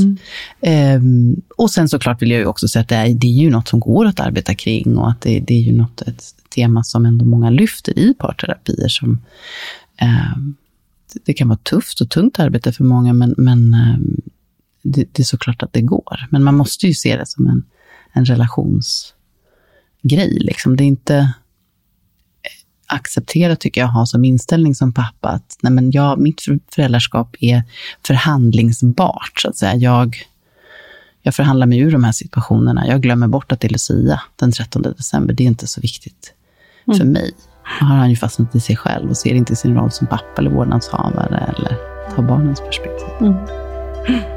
Mm. Um, och sen såklart vill jag ju också säga att det är, det är ju något som går att arbeta kring och att det, det är ju något, ett tema som ändå många lyfter i parterapier som det kan vara tufft och tungt arbete för många, men, men det, det, är såklart att det går. Men man måste ju se det som en, en relationsgrej. Liksom. Det är inte accepterat, tycker jag, ha som inställning som pappa att nej men jag, mitt föräldraskap är förhandlingsbart. Så att säga. Jag, jag förhandlar mig ur de här situationerna. Jag glömmer bort att det är Lucia den 13 december. Det är inte så viktigt mm. för mig. Då har han ju fastnat i sig själv och ser inte sin roll som pappa eller vårdnadshavare eller tar barnens perspektiv. Mm.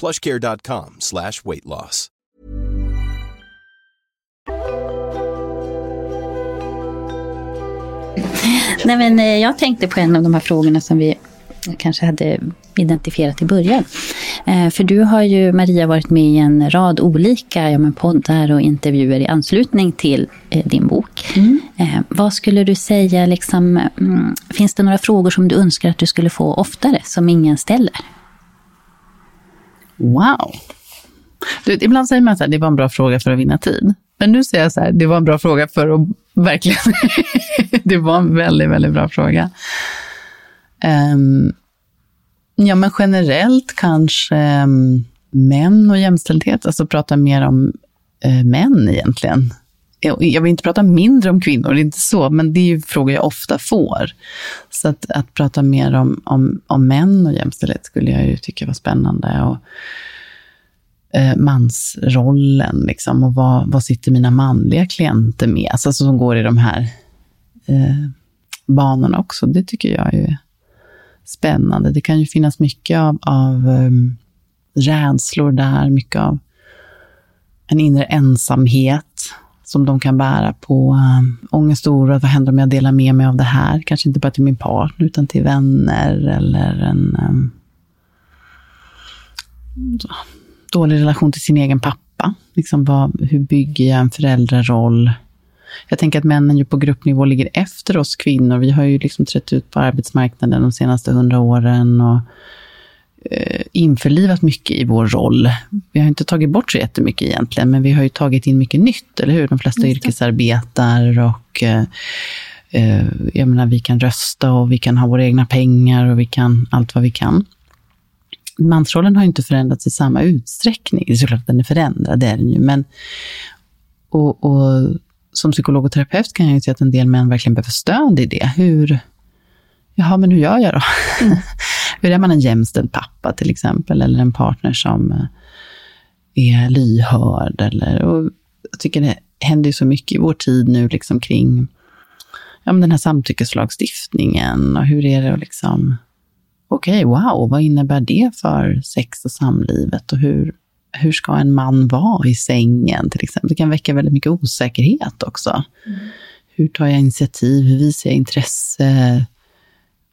plushcare.com slash weight loss. Nej, men eh, jag tänkte på en av de här frågorna som vi kanske hade identifierat i början. Eh, för du har ju, Maria, varit med i en rad olika ja, men poddar och intervjuer i anslutning till eh, din bok. Mm. Vad skulle du säga, liksom, mm, finns det några frågor som du önskar att du skulle få oftare, som ingen ställer? Wow. Du, ibland säger man att det var en bra fråga för att vinna tid. Men nu säger jag så här, det var en bra fråga för att verkligen... det var en väldigt, väldigt bra fråga. Um, ja, men generellt kanske um, män och jämställdhet, alltså prata mer om uh, män egentligen. Jag vill inte prata mindre om kvinnor, det är inte så, men det är ju frågor jag ofta får. Så att, att prata mer om, om, om män och jämställdhet skulle jag ju tycka var spännande. Och, eh, mansrollen, liksom, och vad, vad sitter mina manliga klienter med? Alltså som går i de här eh, banorna också. Det tycker jag är spännande. Det kan ju finnas mycket av, av um, rädslor där, mycket av en inre ensamhet som de kan bära på. Um, ångest och oro, vad händer om jag delar med mig av det här? Kanske inte bara till min partner, utan till vänner eller en um, dålig relation till sin egen pappa. Liksom vad, hur bygger jag en föräldraroll? Jag tänker att männen ju på gruppnivå ligger efter oss kvinnor. Vi har ju liksom trätt ut på arbetsmarknaden de senaste hundra åren. Och införlivat mycket i vår roll. Vi har inte tagit bort så jättemycket egentligen, men vi har ju tagit in mycket nytt, eller hur? De flesta yrkesarbetar och eh, eh, jag menar, vi kan rösta och vi kan ha våra egna pengar och vi kan allt vad vi kan. Mansrollen har inte förändrats i samma utsträckning. Det är såklart att den är förändrad, det är den ju, men och, och som psykolog och terapeut kan jag ju se att en del män verkligen behöver stöd i det. Hur, jaha, men hur gör jag då? Mm. hur är man en jämställd pappa till exempel, eller en partner som eh, är lyhörd? Eller, och jag tycker det händer ju så mycket i vår tid nu liksom kring ja, men den här samtyckeslagstiftningen och hur är det att liksom, okej, okay, wow, vad innebär det för sex och samlivet och hur, hur ska en man vara i sängen till exempel? Det kan väcka väldigt mycket osäkerhet också. Mm. Hur tar jag initiativ? Hur visar jag intresse?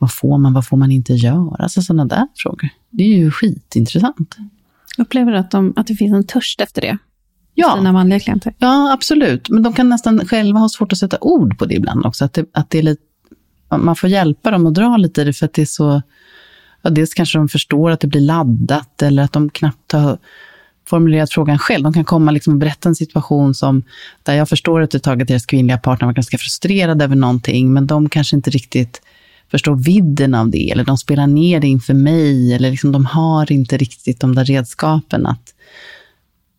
Vad får man, vad får man inte göra? Alltså sådana där frågor. Det är ju skitintressant. Upplever du att, de, att det finns en törst efter det? Ja. Dina manliga klienter? Ja, absolut. Men de kan nästan själva ha svårt att sätta ord på det ibland också. Att det, att det är lite, man får hjälpa dem att dra lite i det, för att det är så... Ja, dels kanske de förstår att det blir laddat, eller att de knappt har formulerat frågan själv. De kan komma liksom och berätta en situation som, där jag förstår att det tagit deras kvinnliga partner var ganska frustrerad över någonting, men de kanske inte riktigt förstår vidden av det, eller de spelar ner det inför mig, eller liksom de har inte riktigt de där redskapen att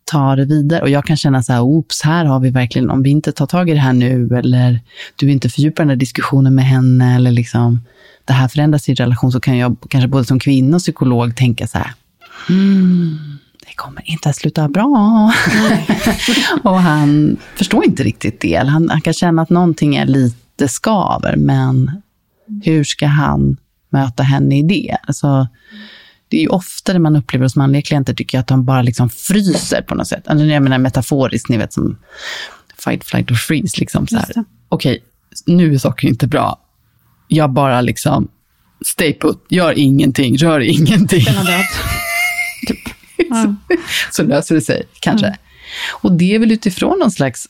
ta det vidare. Och jag kan känna så här, oops, här har vi verkligen, om vi inte tar tag i det här nu, eller du inte fördjupar den här diskussionen med henne, eller liksom det här förändras i relation, så kan jag kanske både som kvinna och psykolog tänka så här, mm, det kommer inte att sluta bra. och han förstår inte riktigt det. Han, han kan känna att någonting är lite skaver, men hur ska han möta henne i det? Alltså, det är ju oftare man upplever hos manliga klienter, tycker jag, att de bara liksom fryser på något sätt. Alltså, jag menar metaforiskt, ni vet, som fight, flight or freeze. Liksom, Okej, okay, nu är saker inte bra. Jag bara liksom, stay put, gör ingenting, rör ingenting. Typ. så, så löser det sig, kanske. Mm. Och det är väl utifrån någon slags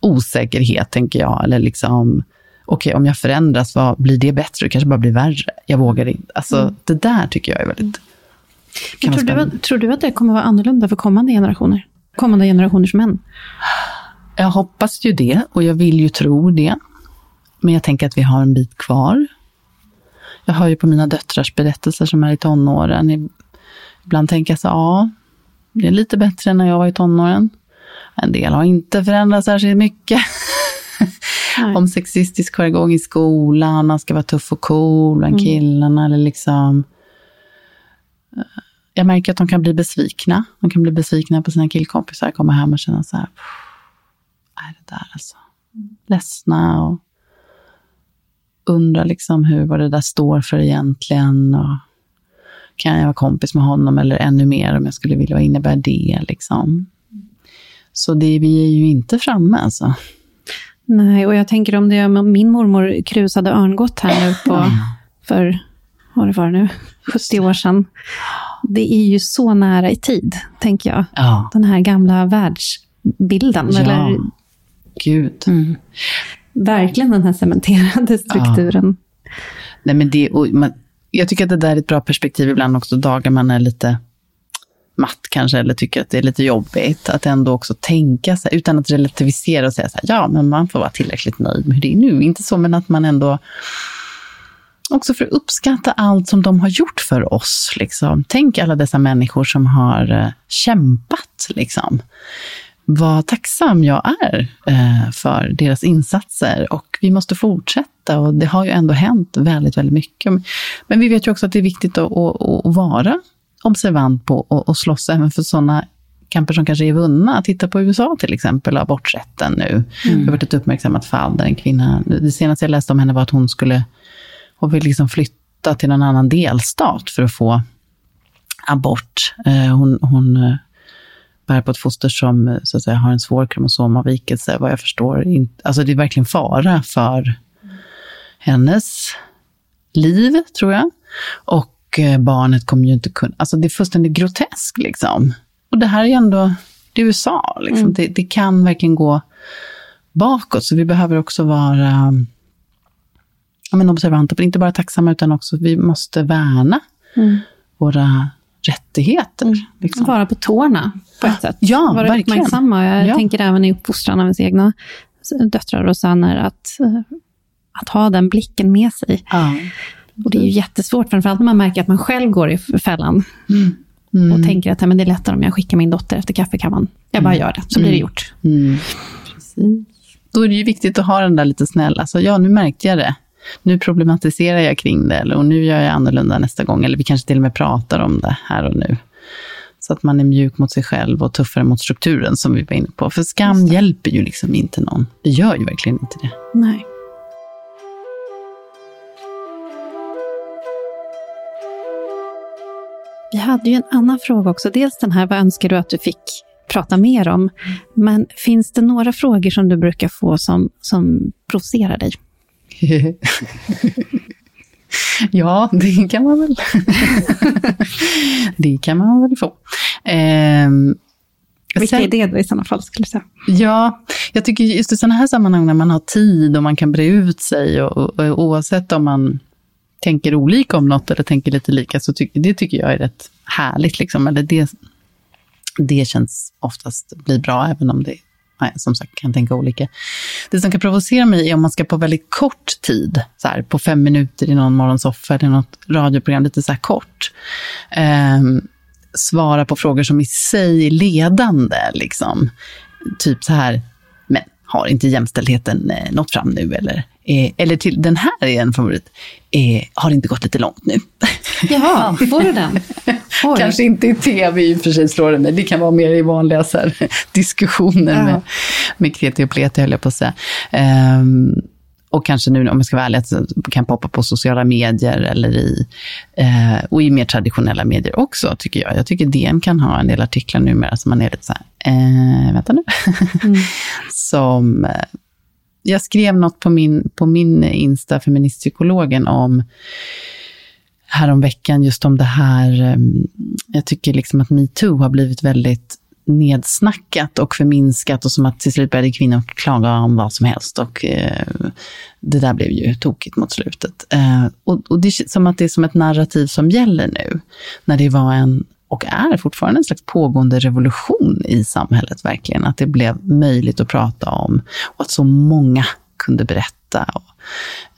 osäkerhet, tänker jag, eller liksom okej, okay, om jag förändras, vad blir det bättre? Det kanske bara blir värre. Jag vågar inte. Alltså, mm. det där tycker jag är väldigt... tror, du att, tror du att det kommer vara annorlunda för kommande generationer? Kommande generationers män? Jag hoppas ju det och jag vill ju tro det. Men jag tänker att vi har en bit kvar. Jag hör ju på mina döttrars berättelser som är i tonåren. Ibland tänker jag så, ja, det är lite bättre än när jag var i tonåren. En del har inte förändrats särskilt mycket. om sexistisk jargong i skolan, man ska vara tuff och cool bland mm. killarna. Eller liksom. Eh, jag märker att de kan bli besvikna. De kan bli besvikna på sina killkompisar, komma hem och känna så här, är det där alltså? Ledsna och undra liksom hur, vad det där står för egentligen. Och kan jag vara kompis med honom eller ännu mer om jag skulle vilja, vad innebär det liksom? Så det, vi är ju inte framme alltså. Nej, och jag tänker om det min mormor krusade örngott här nu på, för, vad det var nu, 70 år sedan. Det är ju så nära i tid, tänker jag. Ja. Den här gamla världsbilden. Ja. Eller, Gud. Mm. Verkligen den här cementerade strukturen. Ja. Nej, men det, och man, jag tycker att det där är ett bra perspektiv ibland också, dagar man är lite matt kanske, eller tycker att det är lite jobbigt, att ändå också tänka sig, utan att relativisera och säga så här, ja, men man får vara tillräckligt nöjd med hur det är nu. Inte så, men att man ändå också för att uppskatta allt som de har gjort för oss. Liksom. Tänk alla dessa människor som har eh, kämpat. Liksom. Vad tacksam jag är eh, för deras insatser och vi måste fortsätta och det har ju ändå hänt väldigt, väldigt mycket. Men vi vet ju också att det är viktigt att, att, att vara observant på och, och slåss även för sådana kamper som kanske är vunna. Titta på USA till exempel, aborträtten nu. Mm. Det har varit ett uppmärksammat fall där en kvinna, det senaste jag läste om henne var att hon skulle, hon vill liksom flytta till en annan delstat för att få abort. Eh, hon, hon eh, bär på ett foster som så att säga, har en svår kromosomavvikelse, vad jag förstår. Alltså det är verkligen fara för hennes liv, tror jag. Och Eh, barnet kommer ju inte kunna... Alltså det är fullständigt groteskt liksom. Och det här är ju ändå det är USA. Liksom. Mm. Det, det, kan verkligen gå bakåt, så vi behöver också vara ja, men observanta, inte bara tacksamma, utan också vi måste värna mm. våra rättigheter. Liksom. Vara på tårna på ett sätt. Ja, Vara verkligen. uppmärksamma. Jag Ja. tänker även i uppfostran av ens egna döttrar och söner, att, eh, att ha den blicken med sig. Ja. Och det är ju jättesvårt, framförallt när man märker att man själv går i fällan. Mm. Och tänker att ja, men det är lättare om jag skickar min dotter efter kaffekammaren. Jag bara gör det, så blir det gjort. Mm. Precis. Då är det ju viktigt att ha den där lite snälla, alltså, ja nu märkte jag det. Nu problematiserar jag kring det, eller, och nu gör jag annorlunda nästa gång. Eller vi kanske till och med pratar om det här och nu. Så att man är mjuk mot sig själv och tuffare mot strukturen, som vi var inne på. För skam hjälper ju liksom inte någon. Det gör ju verkligen inte det. Nej. Vi hade ju en annan fråga också. Dels den här, vad önskar du att du fick prata mer om? Men finns det några frågor som du brukar få som, som provocerar dig? ja, det kan man väl. det kan man väl få. Ehm, Vilka är det då i sådana fall, skulle du säga? Ja, jag tycker just i sådana här sammanhang när man har tid och man kan bre ut sig och, och, och oavsett om man tänker olika om något eller tänker lite lika, så ty, det tycker jag är rätt härligt. Liksom. Eller det, det känns oftast blir bra, även om det nej, som sagt kan tänka olika. Det som kan provocera mig är om man ska på väldigt kort tid, så här, på fem minuter i någon morgonsoffa eller något radioprogram, lite så här kort, eh, svara på frågor som i sig är ledande. Liksom. Typ så här, har inte jämställdheten eh, nått fram nu? Eller, eh, eller till, den här är en favorit, eh, har det inte gått lite långt nu? Jaha, får du den? Oj. Kanske inte i tv i och för sig slår det mig. Det kan vara mer i vanliga så här, diskussioner Ja. med, med kreti och pleti, höll jag på att säga. Ehm, och kanske nu, om jag ska vara ärlig, kan poppa på sociala medier eller i, eh, och i mer traditionella medier också, tycker jag. Jag tycker DN kan ha en del artiklar numera som man är lite så här, eh, vänta nu. som, eh, jag skrev något på min, på min Insta, feministpsykologen, om häromveckan just om det här, eh, jag tycker liksom att metoo har blivit väldigt nedsnackat och förminskat och som att till slut började kvinnor klaga om vad som helst och eh, det där blev ju tokigt mot slutet. Eh, och, och det känns som att det är som ett narrativ som gäller nu, när det var en och är fortfarande en slags pågående revolution i samhället, verkligen. Att det blev möjligt att prata om och att så många kunde berätta. Och,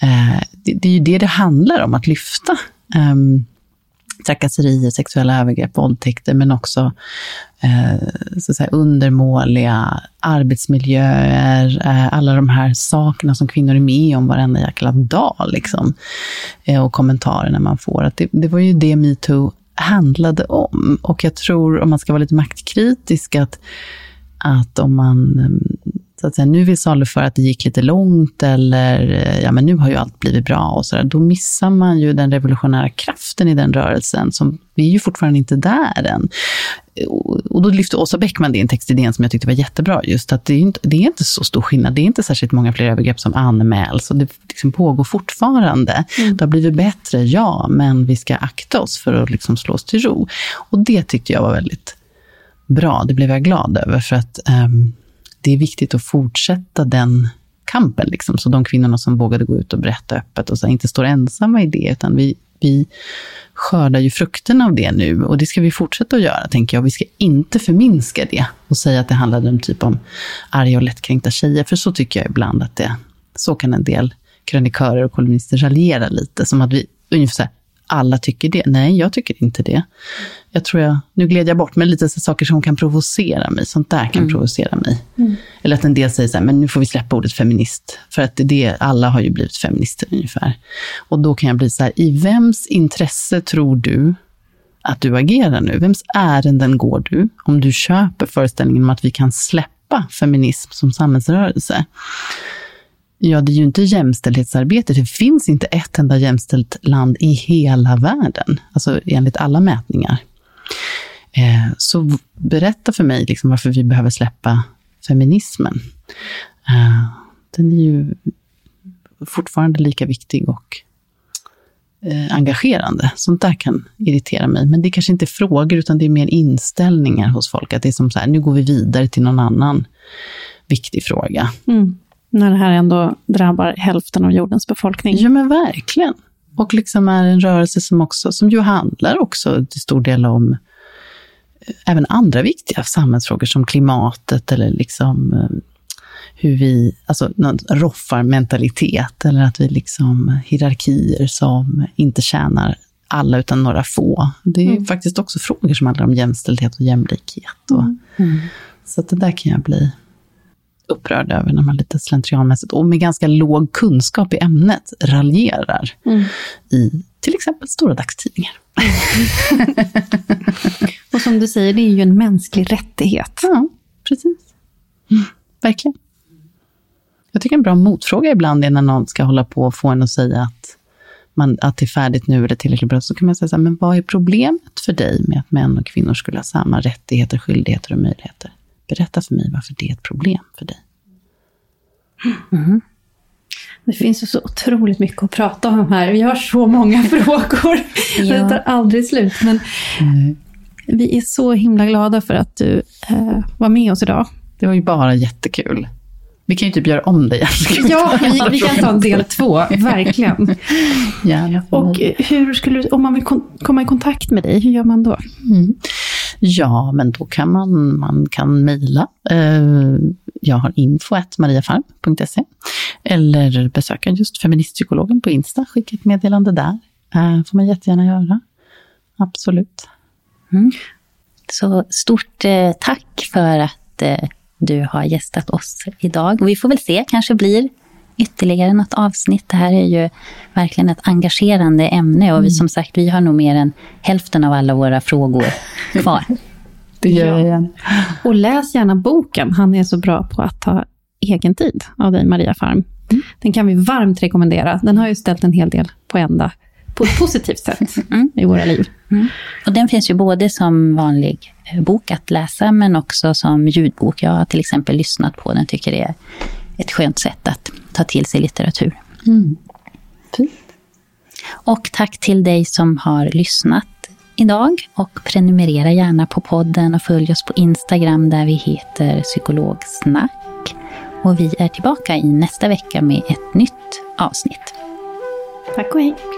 eh, det, det är ju det det handlar om, att lyfta um, trakasserier, sexuella övergrepp, våldtäkter, men också eh, så att säga, undermåliga arbetsmiljöer, eh, alla de här sakerna som kvinnor är med om varenda jäkla dag, liksom. eh, och kommentarerna man får. Att det, det var ju det metoo handlade om. Och jag tror, om man ska vara lite maktkritisk, att, att om man eh, så att säga, nu vill saluföra att det gick lite långt eller eh, ja, men nu har ju allt blivit bra och så där, då missar man ju den revolutionära kraften i den rörelsen. Som, vi är ju fortfarande inte där än. Och och då lyfte Åsa Bäckman det i en text i DN som jag tyckte var jättebra, just att det är, inte, det är inte så stor skillnad. Det är inte särskilt många fler övergrepp som anmäls och det liksom pågår fortfarande. Det har blivit bättre, ja, men vi ska akta oss för att liksom slå oss till ro. Och det tyckte jag var väldigt bra. Det blev jag glad över, för att ehm, det är viktigt att fortsätta den kampen. Liksom. Så de kvinnorna som vågade gå ut och berätta öppet och så inte står ensamma i det, utan vi, vi skördar ju frukterna av det nu. Och det ska vi fortsätta att göra, tänker jag. Vi ska inte förminska det och säga att det handlade om typ om arga och lättkränkta tjejer, för så tycker jag ibland att det, så kan en del krönikörer och kolumnister raljera lite, som att vi ungefär så här, alla tycker det. Nej, jag tycker inte det. Jag tror jag, nu gled jag bort, men lite så saker som kan provocera mig. Sånt där kan provocera mig. Eller att en del säger så här, men nu får vi släppa ordet feminist. För att det, alla har ju blivit feminister ungefär. Och då kan jag bli så här, i vems intresse tror du att du agerar nu? Vems ärenden går du om du köper föreställningen om att vi kan släppa feminism som samhällsrörelse? Ja, det är ju inte jämställdhetsarbetet. Det finns inte ett enda jämställt land i hela världen, alltså enligt alla mätningar. Eh, så berätta för mig liksom varför vi behöver släppa feminismen. Eh, den är ju fortfarande lika viktig och eh, engagerande. Sånt där kan irritera mig. Men det kanske inte är frågor, utan det är mer inställningar hos folk. Att det är som så här, nu går vi vidare till någon annan viktig fråga. Mm. När det här ändå drabbar hälften av jordens befolkning. Ja, men verkligen. Och liksom är en rörelse som också, som ju handlar också till stor del om eh, även andra viktiga samhällsfrågor som klimatet eller liksom eh, hur vi, alltså roffarmentalitet eller att vi liksom hierarkier som inte tjänar alla utan några få. Det är mm. faktiskt också frågor som handlar om jämställdhet och jämlikhet. Och, mm. mm. Så att det där kan jag bli upprörd över när man lite slentrianmässigt och med ganska låg kunskap i ämnet raljerar mm. i till exempel stora dagstidningar. och som du säger, det är ju en mänsklig rättighet. Ja, precis. Mm, verkligen. Jag tycker en bra motfråga ibland är när någon ska hålla på och få en att säga att, man, att det är färdigt nu eller tillräckligt bra. Så kan man säga så här, men vad är problemet för dig med att män och kvinnor skulle ha samma rättigheter, skyldigheter och möjligheter? Berätta för mig varför det är ett problem för dig. Mm. Det finns ju så otroligt mycket att prata om här. Vi har så många frågor. ja. Det tar aldrig slut. Men mm. Vi är så himla glada för att du eh, var med oss idag. Det var ju bara jättekul. Vi kan ju typ göra om det igen. Ja, vi, vi kan ta en del två, verkligen. Gärna. Och hur skulle om man vill komma i kontakt med dig, hur gör man då? Mm. Ja, men då kan man, man kan mejla. Eh, jag har info.mariafarm.se eller besöka just feministpsykologen på Insta, skicka ett meddelande där. Eh, får man jättegärna göra. Absolut. Mm. Så stort eh, tack för att du har gästat oss idag. Vi får väl se, kanske blir ytterligare något avsnitt. Det här är ju verkligen ett engagerande ämne och vi mm. som sagt, vi har nog mer än hälften av alla våra frågor kvar. det gör jag igen. Och läs gärna boken. Han är så bra på att ta egen tid av dig, Maria Farm. Mm. Den kan vi varmt rekommendera. Den har ju ställt en hel del på ända på ett positivt sätt mm. i våra liv. Mm. Och den finns ju både som vanlig eh, bok att läsa, men också som ljudbok. Jag har till exempel lyssnat på den, tycker det är ett skönt sätt att ta till sig litteratur. Mm. Fint. Och tack till dig som har lyssnat idag och prenumerera gärna på podden och följ oss på Instagram där vi heter Psykologsnack. Och vi är tillbaka i nästa vecka med ett nytt avsnitt. Tack och hej.